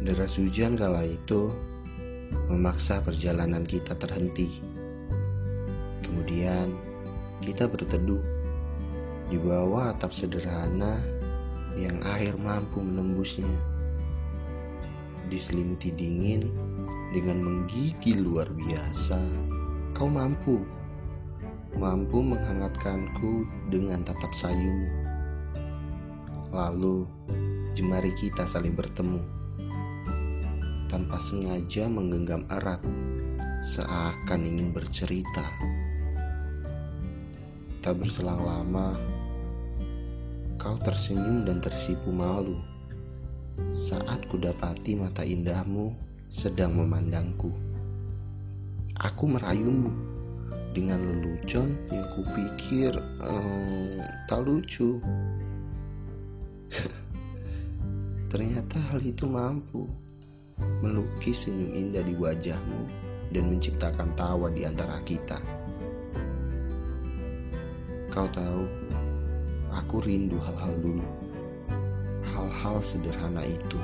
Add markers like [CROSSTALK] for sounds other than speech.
Jas hujan kala itu memaksa perjalanan kita terhenti. Kemudian kita berteduh di bawah atap sederhana yang air mampu menembusnya. Diselimuti dingin dengan menggigil luar biasa, kau mampu mampu menghangatkanku dengan tatap sayumu. Lalu jemari kita saling bertemu tanpa sengaja menggenggam erat seakan ingin bercerita. Tak berselang lama, kau tersenyum dan tersipu malu saat kudapati mata indahmu sedang memandangku. Aku merayumu dengan lelucon yang kupikir um, tak lucu. [LAUGHS] Ternyata hal itu mampu melukis senyum indah di wajahmu dan menciptakan tawa di antara kita. Kau tahu, aku rindu hal-hal dulu, hal-hal sederhana itu.